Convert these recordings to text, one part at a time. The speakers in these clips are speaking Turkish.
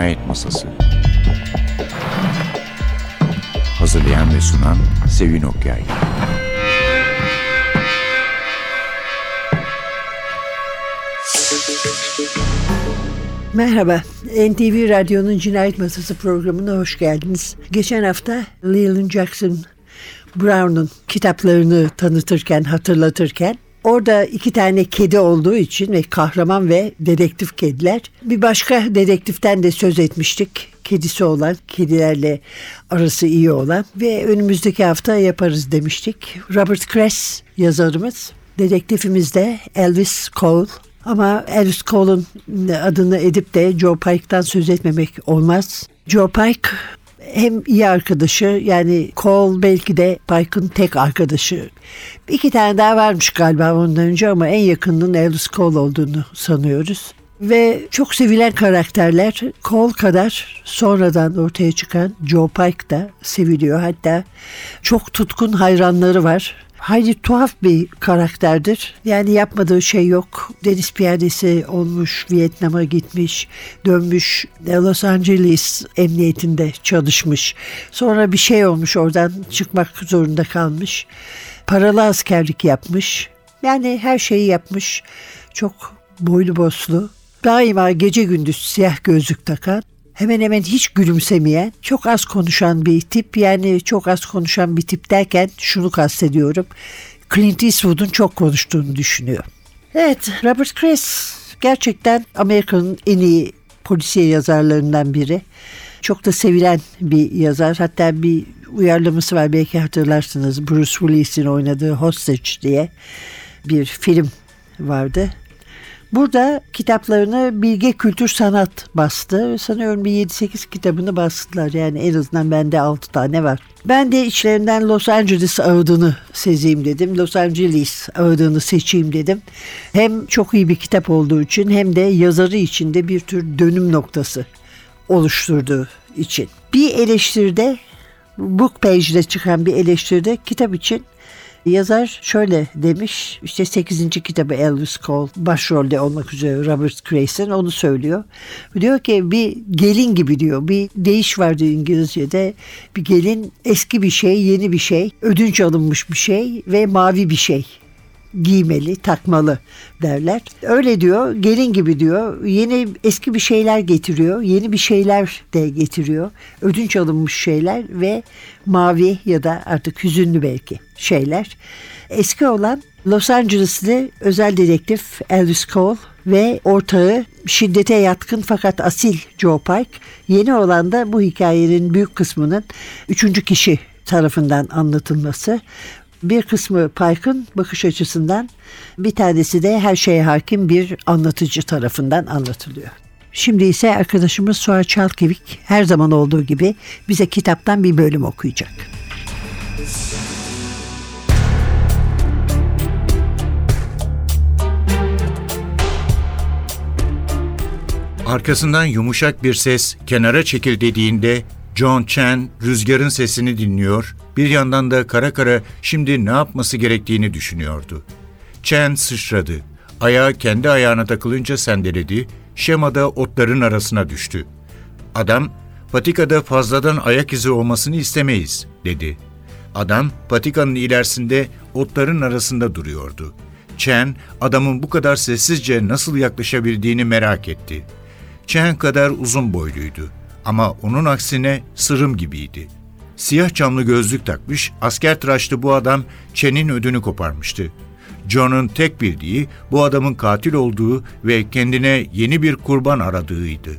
Cinayet Masası. Hazırlayan ve sunan Sevin Okyay. Merhaba, NTV Radyo'nun Cinayet Masası programına hoş geldiniz. Geçen hafta Leland Jackson Brown'un kitaplarını tanıtırken, hatırlatırken Orada iki tane kedi olduğu için ve kahraman ve dedektif kediler. Bir başka dedektiften de söz etmiştik. Kedisi olan, kedilerle arası iyi olan ve önümüzdeki hafta yaparız demiştik. Robert Kress yazarımız. Dedektifimiz de Elvis Cole. Ama Elvis Cole'un adını edip de Joe Pike'tan söz etmemek olmaz. Joe Pike hem iyi arkadaşı yani Cole belki de Pike'ın tek arkadaşı. İki tane daha varmış galiba ondan önce ama en yakınının Elvis Cole olduğunu sanıyoruz. Ve çok sevilen karakterler Cole kadar sonradan ortaya çıkan Joe Pike da seviliyor. Hatta çok tutkun hayranları var. Hayli tuhaf bir karakterdir. Yani yapmadığı şey yok. Deniz piyadesi olmuş, Vietnam'a gitmiş, dönmüş, Los Angeles emniyetinde çalışmış. Sonra bir şey olmuş oradan çıkmak zorunda kalmış. Paralı askerlik yapmış. Yani her şeyi yapmış. Çok boylu boslu. Daima gece gündüz siyah gözlük takan hemen hemen hiç gülümsemeyen, çok az konuşan bir tip. Yani çok az konuşan bir tip derken şunu kastediyorum. Clint Eastwood'un çok konuştuğunu düşünüyor. Evet, Robert Kress gerçekten Amerika'nın en iyi polisiye yazarlarından biri. Çok da sevilen bir yazar. Hatta bir uyarlaması var belki hatırlarsınız. Bruce Willis'in oynadığı Hostage diye bir film vardı. Burada kitaplarını Bilge Kültür Sanat bastı. Sanıyorum bir 7-8 kitabını bastılar. Yani en azından bende 6 tane var. Ben de içlerinden Los Angeles ağıdını sezeyim dedim. Los Angeles ağıdını seçeyim dedim. Hem çok iyi bir kitap olduğu için hem de yazarı için de bir tür dönüm noktası oluşturduğu için. Bir eleştiride Book Page'de çıkan bir eleştiride kitap için Yazar şöyle demiş işte 8. kitabı Elvis Cole başrolde olmak üzere Robert Grayson onu söylüyor. Diyor ki bir gelin gibi diyor bir değiş var diyor İngilizce'de bir gelin eski bir şey yeni bir şey ödünç alınmış bir şey ve mavi bir şey giymeli, takmalı derler. Öyle diyor, gelin gibi diyor. Yeni eski bir şeyler getiriyor, yeni bir şeyler de getiriyor. Ödünç alınmış şeyler ve mavi ya da artık hüzünlü belki şeyler. Eski olan Los Angeles'lı özel dedektif Elvis Cole ve ortağı şiddete yatkın fakat asil Joe Pike. Yeni olan da bu hikayenin büyük kısmının üçüncü kişi tarafından anlatılması bir kısmı Pike'ın bakış açısından bir tanesi de her şeye hakim bir anlatıcı tarafından anlatılıyor. Şimdi ise arkadaşımız Suat Çalkevik her zaman olduğu gibi bize kitaptan bir bölüm okuyacak. Arkasından yumuşak bir ses kenara çekil dediğinde John Chen rüzgarın sesini dinliyor, bir yandan da kara kara şimdi ne yapması gerektiğini düşünüyordu. Chen sıçradı. Ayağı kendi ayağına takılınca sendeledi, şemada otların arasına düştü. Adam, patikada fazladan ayak izi olmasını istemeyiz, dedi. Adam, patikanın ilerisinde otların arasında duruyordu. Chen, adamın bu kadar sessizce nasıl yaklaşabildiğini merak etti. Chen kadar uzun boyluydu ama onun aksine sırım gibiydi. Siyah camlı gözlük takmış, asker tıraşlı bu adam Chen'in ödünü koparmıştı. John'un tek bildiği bu adamın katil olduğu ve kendine yeni bir kurban aradığıydı.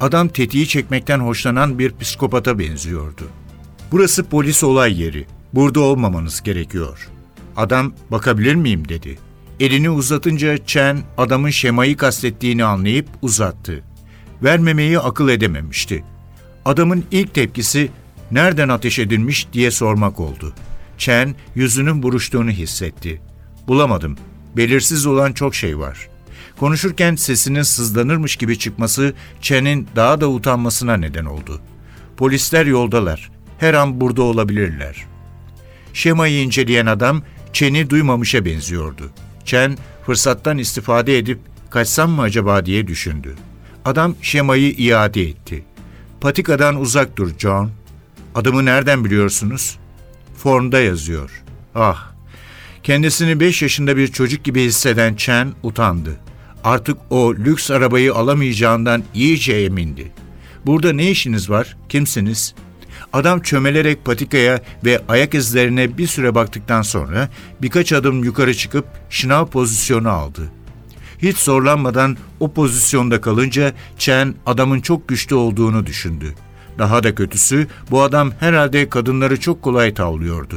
Adam tetiği çekmekten hoşlanan bir psikopata benziyordu. Burası polis olay yeri. Burada olmamanız gerekiyor. Adam bakabilir miyim dedi. Elini uzatınca Chen adamın şemayı kastettiğini anlayıp uzattı vermemeyi akıl edememişti. Adamın ilk tepkisi nereden ateş edilmiş diye sormak oldu. Chen yüzünün buruştuğunu hissetti. Bulamadım. Belirsiz olan çok şey var. Konuşurken sesinin sızlanırmış gibi çıkması Chen'in daha da utanmasına neden oldu. Polisler yoldalar. Her an burada olabilirler. Şemayı inceleyen adam Chen'i duymamışa benziyordu. Chen fırsattan istifade edip kaçsam mı acaba diye düşündü. Adam şemayı iade etti. Patikadan uzak dur John. Adımı nereden biliyorsunuz? Formda yazıyor. Ah, kendisini 5 yaşında bir çocuk gibi hisseden Chen utandı. Artık o lüks arabayı alamayacağından iyice emindi. Burada ne işiniz var? Kimsiniz? Adam çömelerek patikaya ve ayak izlerine bir süre baktıktan sonra birkaç adım yukarı çıkıp şınav pozisyonu aldı. Hiç zorlanmadan o pozisyonda kalınca Chen adamın çok güçlü olduğunu düşündü. Daha da kötüsü bu adam herhalde kadınları çok kolay tavlıyordu.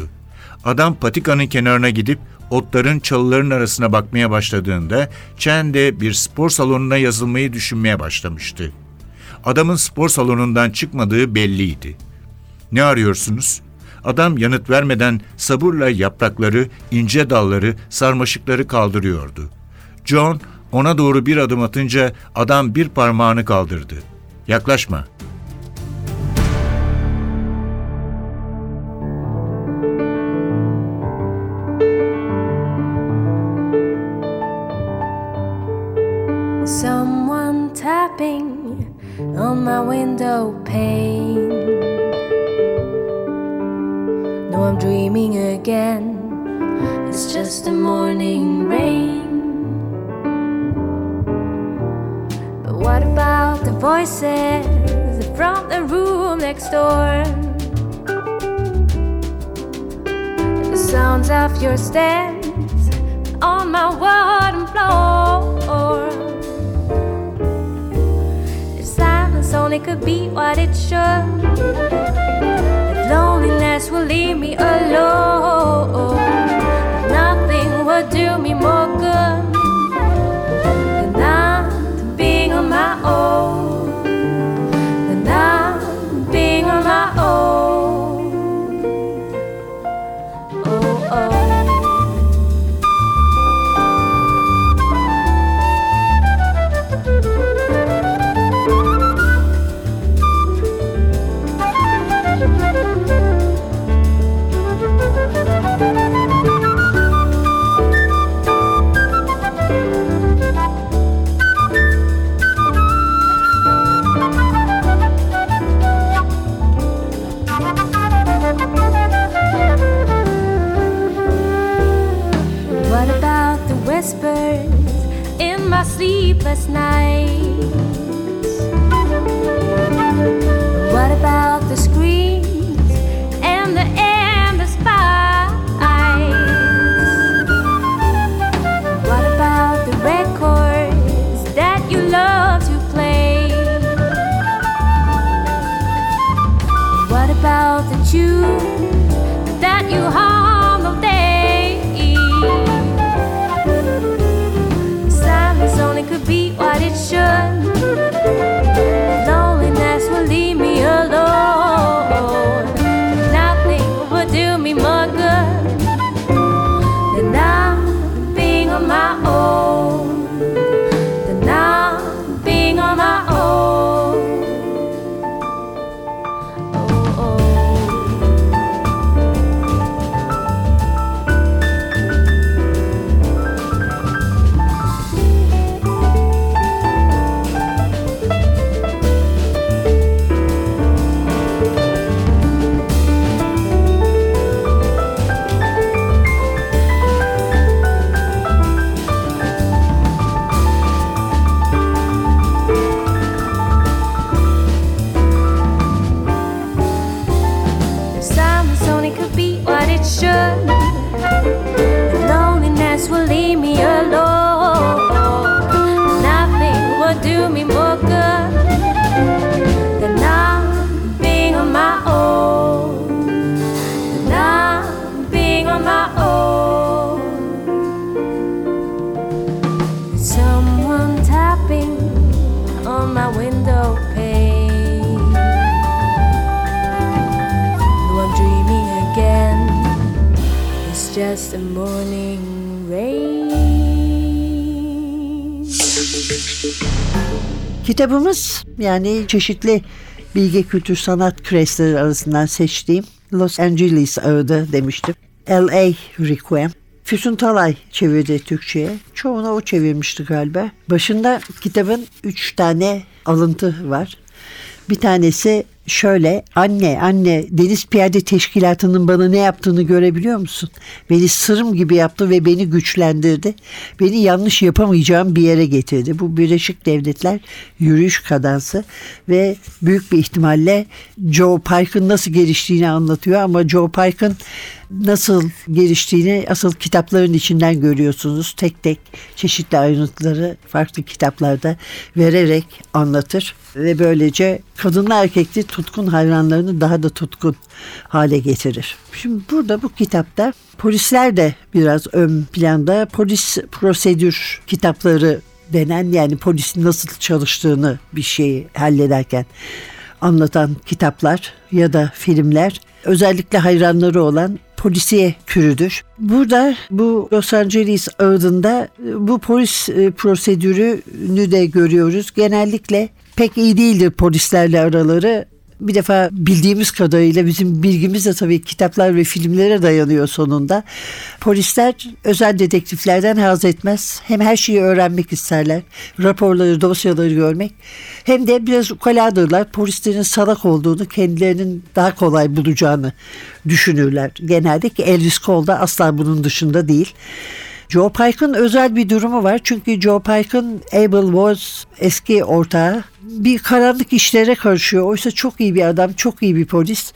Adam patikanın kenarına gidip otların çalıların arasına bakmaya başladığında Chen de bir spor salonuna yazılmayı düşünmeye başlamıştı. Adamın spor salonundan çıkmadığı belliydi. Ne arıyorsunuz? Adam yanıt vermeden sabırla yaprakları, ince dalları, sarmaşıkları kaldırıyordu. John ona doğru bir adım atınca adam bir parmağını kaldırdı. Yaklaşma. Pane. No, I'm dreaming again. It's just the morning rain. But what about the voices from the room next door? The sounds of your steps on my wooden floor. Only could be what it should. If loneliness will leave me alone, nothing will do me more good than not being on my own. Sleepless nights? What about the screams and the Kitabımız yani çeşitli bilgi kültür sanat küresleri arasından seçtiğim Los Angeles Ağıdı demiştim. L.A. Requiem. Füsun Talay çevirdi Türkçe'ye. Çoğunu o çevirmişti galiba. Başında kitabın üç tane alıntı var. Bir tanesi şöyle anne anne Deniz Piyade Teşkilatı'nın bana ne yaptığını görebiliyor musun? Beni sırım gibi yaptı ve beni güçlendirdi. Beni yanlış yapamayacağım bir yere getirdi. Bu Birleşik Devletler yürüyüş kadansı ve büyük bir ihtimalle Joe Pike'ın nasıl geliştiğini anlatıyor ama Joe Pike'ın nasıl geliştiğini asıl kitapların içinden görüyorsunuz. Tek tek çeşitli ayrıntıları farklı kitaplarda vererek anlatır ve böylece kadınla erkekli tutkun hayranlarını daha da tutkun hale getirir. Şimdi burada bu kitapta polisler de biraz ön planda polis prosedür kitapları denen yani polisin nasıl çalıştığını bir şeyi hallederken anlatan kitaplar ya da filmler özellikle hayranları olan polisiye türüdür. Burada bu Los Angeles ağında bu polis e, prosedürünü de görüyoruz. Genellikle pek iyi değildir polislerle araları. Bir defa bildiğimiz kadarıyla bizim bilgimiz de tabii kitaplar ve filmlere dayanıyor sonunda. Polisler özel dedektiflerden haz etmez. Hem her şeyi öğrenmek isterler. Raporları, dosyaları görmek. Hem de biraz ukaladırlar. Polislerin salak olduğunu, kendilerinin daha kolay bulacağını düşünürler. Genelde ki Elvis Cole da asla bunun dışında değil. Joe Pike'ın özel bir durumu var. Çünkü Joe Pike'ın Abel Woods eski ortağı bir karanlık işlere karışıyor. Oysa çok iyi bir adam, çok iyi bir polis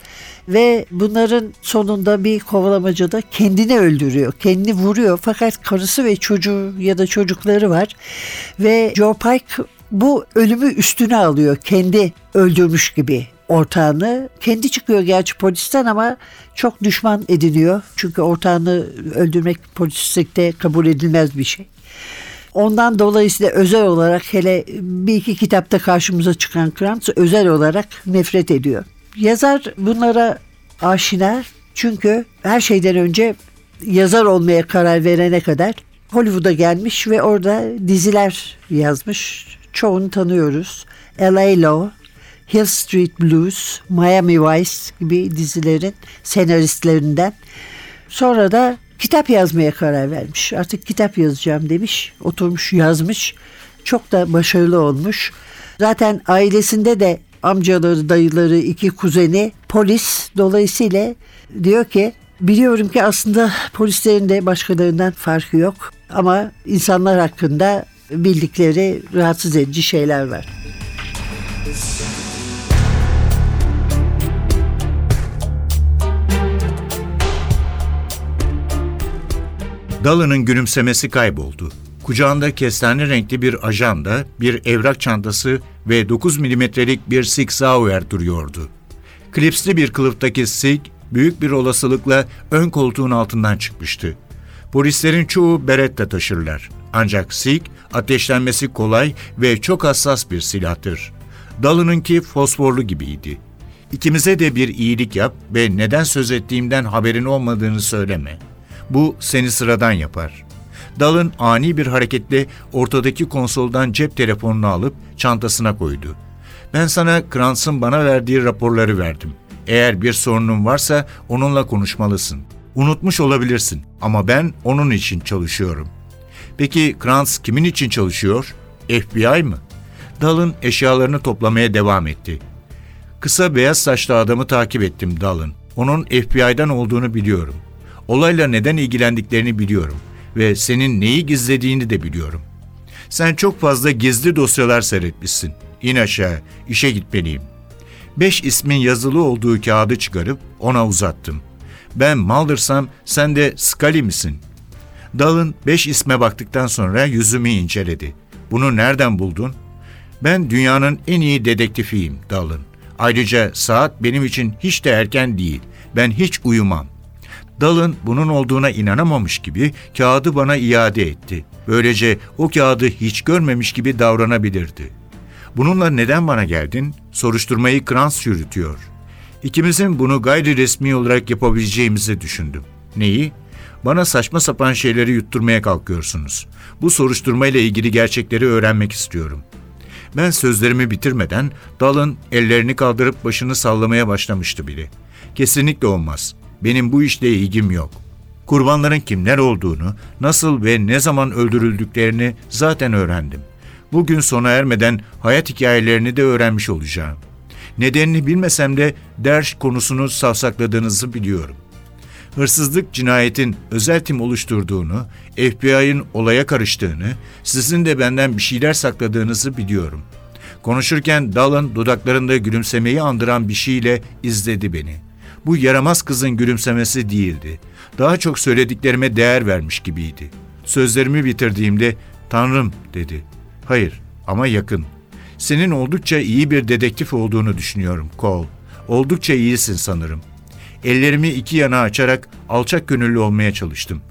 ve bunların sonunda bir kovalamacada kendini öldürüyor. Kendini vuruyor fakat karısı ve çocuğu ya da çocukları var ve Joe Pike bu ölümü üstüne alıyor. Kendi öldürmüş gibi ortağını. Kendi çıkıyor gerçi polisten ama çok düşman ediniyor. Çünkü ortağını öldürmek polislikte kabul edilmez bir şey. Ondan dolayısıyla özel olarak hele bir iki kitapta karşımıza çıkan Krantz özel olarak nefret ediyor. Yazar bunlara aşina çünkü her şeyden önce yazar olmaya karar verene kadar Hollywood'a gelmiş ve orada diziler yazmış. Çoğunu tanıyoruz. L.A. Law, Hill Street Blues, Miami Vice gibi dizilerin senaristlerinden. Sonra da kitap yazmaya karar vermiş. Artık kitap yazacağım demiş. Oturmuş yazmış. Çok da başarılı olmuş. Zaten ailesinde de amcaları, dayıları, iki kuzeni polis. Dolayısıyla diyor ki biliyorum ki aslında polislerin de başkalarından farkı yok. Ama insanlar hakkında bildikleri rahatsız edici şeyler var. Dalının gülümsemesi kayboldu. Kucağında kestane renkli bir ajanda, bir evrak çantası ve 9 milimetrelik bir Sig Sauer duruyordu. Klipsli bir kılıftaki Sig, büyük bir olasılıkla ön koltuğun altından çıkmıştı. Polislerin çoğu beretta taşırlar. Ancak Sig, ateşlenmesi kolay ve çok hassas bir silahtır. Dalınınki fosforlu gibiydi. İkimize de bir iyilik yap ve neden söz ettiğimden haberin olmadığını söyleme. Bu seni sıradan yapar. Dalın ani bir hareketle ortadaki konsoldan cep telefonunu alıp çantasına koydu. Ben sana Kranz'ın bana verdiği raporları verdim. Eğer bir sorunun varsa onunla konuşmalısın. Unutmuş olabilirsin ama ben onun için çalışıyorum. Peki Kranz kimin için çalışıyor? FBI mı? Dalın eşyalarını toplamaya devam etti. Kısa beyaz saçlı adamı takip ettim Dalın. Onun FBI'dan olduğunu biliyorum. Olayla neden ilgilendiklerini biliyorum ve senin neyi gizlediğini de biliyorum. Sen çok fazla gizli dosyalar seyretmişsin. İn aşağı, işe gitmeliyim. Beş ismin yazılı olduğu kağıdı çıkarıp ona uzattım. Ben Mulder'sam sen de Scully misin? Dalın beş isme baktıktan sonra yüzümü inceledi. Bunu nereden buldun? Ben dünyanın en iyi dedektifiyim Dalın. Ayrıca saat benim için hiç de erken değil. Ben hiç uyumam. Dalın bunun olduğuna inanamamış gibi kağıdı bana iade etti. Böylece o kağıdı hiç görmemiş gibi davranabilirdi. Bununla neden bana geldin? Soruşturmayı Krans yürütüyor. İkimizin bunu gayri resmi olarak yapabileceğimizi düşündüm. Neyi? Bana saçma sapan şeyleri yutturmaya kalkıyorsunuz. Bu soruşturmayla ilgili gerçekleri öğrenmek istiyorum. Ben sözlerimi bitirmeden Dalın ellerini kaldırıp başını sallamaya başlamıştı bile. Kesinlikle olmaz. Benim bu işle ilgim yok. Kurbanların kimler olduğunu, nasıl ve ne zaman öldürüldüklerini zaten öğrendim. Bugün sona ermeden hayat hikayelerini de öğrenmiş olacağım. Nedenini bilmesem de Derş konusunu savsakladığınızı biliyorum. Hırsızlık cinayetin özel tim oluşturduğunu, FBI'ın olaya karıştığını, sizin de benden bir şeyler sakladığınızı biliyorum. Konuşurken Dallin dudaklarında gülümsemeyi andıran bir şeyle izledi beni. Bu yaramaz kızın gülümsemesi değildi. Daha çok söylediklerime değer vermiş gibiydi. Sözlerimi bitirdiğimde "Tanrım" dedi. Hayır ama yakın. Senin oldukça iyi bir dedektif olduğunu düşünüyorum Cole. Oldukça iyisin sanırım. Ellerimi iki yana açarak alçak gönüllü olmaya çalıştım.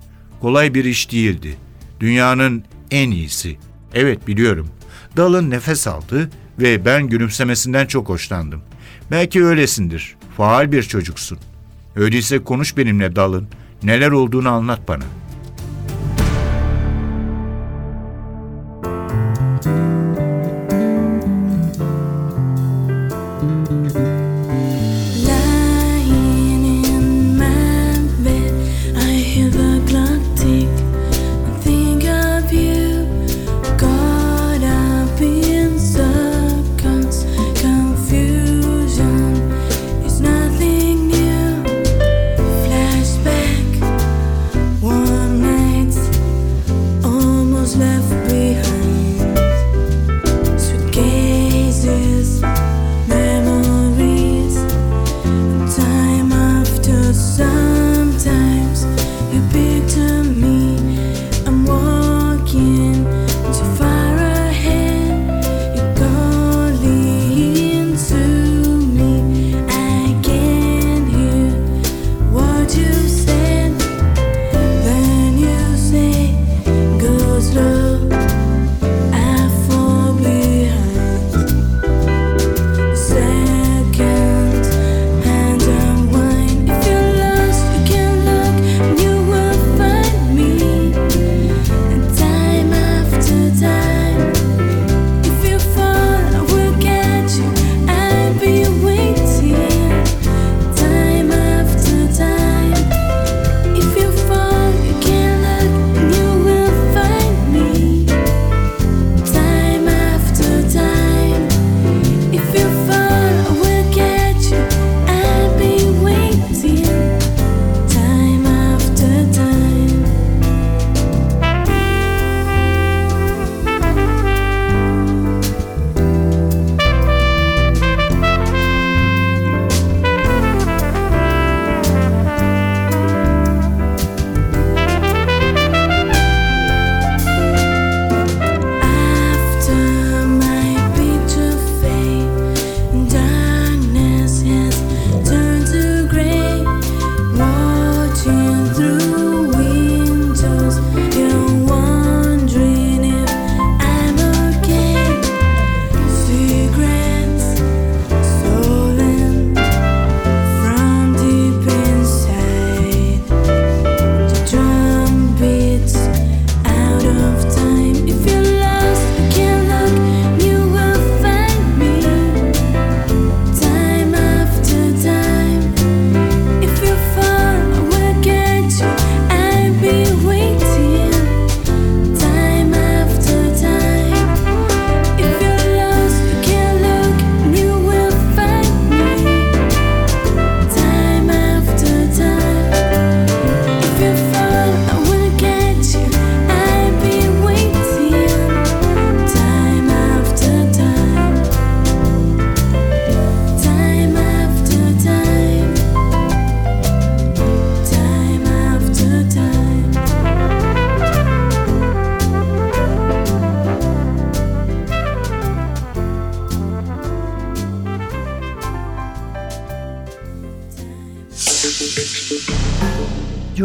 Kolay bir iş değildi. Dünyanın en iyisi. Evet biliyorum. Dalın nefes aldı ve ben gülümsemesinden çok hoşlandım. Belki öylesindir. Faal bir çocuksun. Öyleyse konuş benimle Dalın. Neler olduğunu anlat bana.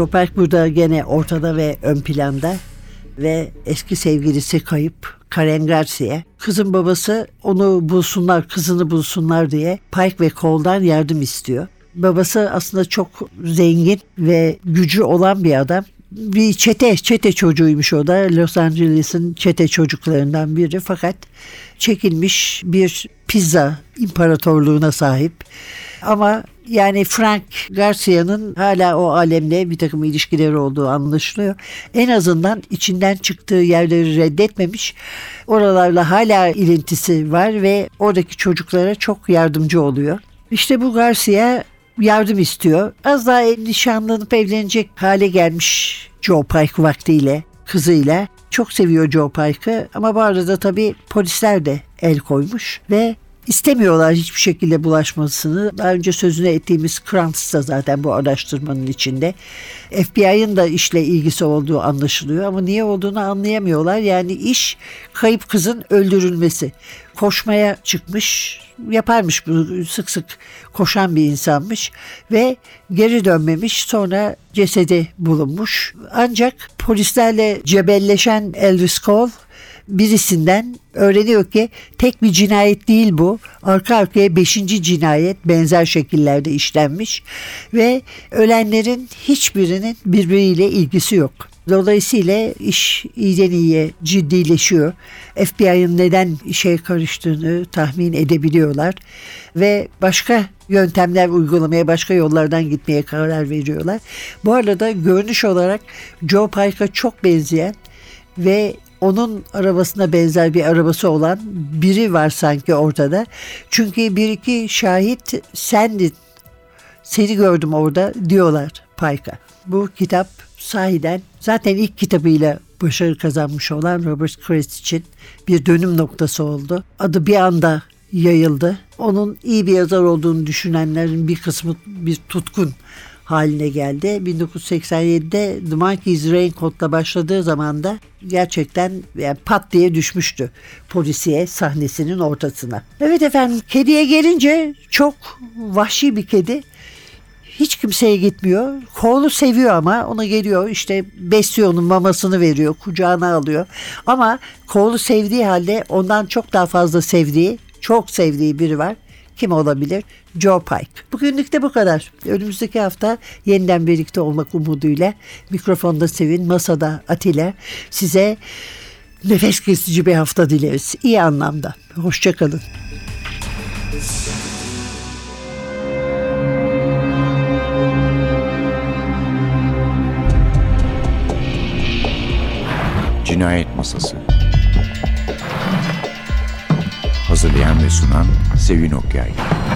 Joe Park burada gene ortada ve ön planda ve eski sevgilisi kayıp Karen Garcia. Kızın babası onu bulsunlar, kızını bulsunlar diye Pike ve Cole'dan yardım istiyor. Babası aslında çok zengin ve gücü olan bir adam. Bir çete, çete çocuğuymuş o da. Los Angeles'ın çete çocuklarından biri fakat çekilmiş bir pizza imparatorluğuna sahip. Ama Yani Frank Garcia'nın hala o alemle bir takım ilişkileri olduğu anlaşılıyor. En azından içinden çıktığı yerleri reddetmemiş. Oralarla hala ilintisi var ve oradaki çocuklara çok yardımcı oluyor. İşte bu Garcia yardım istiyor. Az daha nişanlanıp evlenecek hale gelmiş Joe Pike vaktiyle kızıyla. Çok seviyor Joe Pike'ı ama bu arada tabii polisler de el koymuş ve istemiyorlar hiçbir şekilde bulaşmasını. Daha önce sözünü ettiğimiz Krantz da zaten bu araştırmanın içinde. FBI'ın da işle ilgisi olduğu anlaşılıyor ama niye olduğunu anlayamıyorlar. Yani iş kayıp kızın öldürülmesi. Koşmaya çıkmış, yaparmış bunu sık sık koşan bir insanmış ve geri dönmemiş sonra cesedi bulunmuş. Ancak polislerle cebelleşen Elvis Cole birisinden öğreniyor ki tek bir cinayet değil bu. Arka arkaya beşinci cinayet benzer şekillerde işlenmiş ve ölenlerin hiçbirinin birbiriyle ilgisi yok. Dolayısıyla iş iyiden iyiye ciddileşiyor. FBI'ın neden işe karıştığını tahmin edebiliyorlar ve başka yöntemler uygulamaya, başka yollardan gitmeye karar veriyorlar. Bu arada görünüş olarak Joe Pike'a çok benzeyen ve onun arabasına benzer bir arabası olan biri var sanki ortada. Çünkü bir iki şahit sendin, seni gördüm orada diyorlar Pike'a. Bu kitap sahiden zaten ilk kitabıyla başarı kazanmış olan Robert Christ için bir dönüm noktası oldu. Adı bir anda yayıldı. Onun iyi bir yazar olduğunu düşünenlerin bir kısmı bir tutkun haline geldi. 1987'de The Monkey's Raincoat'la başladığı zaman da gerçekten yani pat diye düşmüştü polisiye sahnesinin ortasına. Evet efendim kediye gelince çok vahşi bir kedi. Hiç kimseye gitmiyor. Koğlu seviyor ama ona geliyor işte besliyor onun mamasını veriyor kucağına alıyor. Ama koğlu sevdiği halde ondan çok daha fazla sevdiği çok sevdiği biri var. Kim olabilir? Joe Pike. Bugünlük de bu kadar. Önümüzdeki hafta yeniden birlikte olmak umuduyla mikrofonda Sevin, masada Atilla size nefes kesici bir hafta dileriz. İyi anlamda. Hoşçakalın. Cinayet Masası Hazırlayan ve sunan Sevin Okyay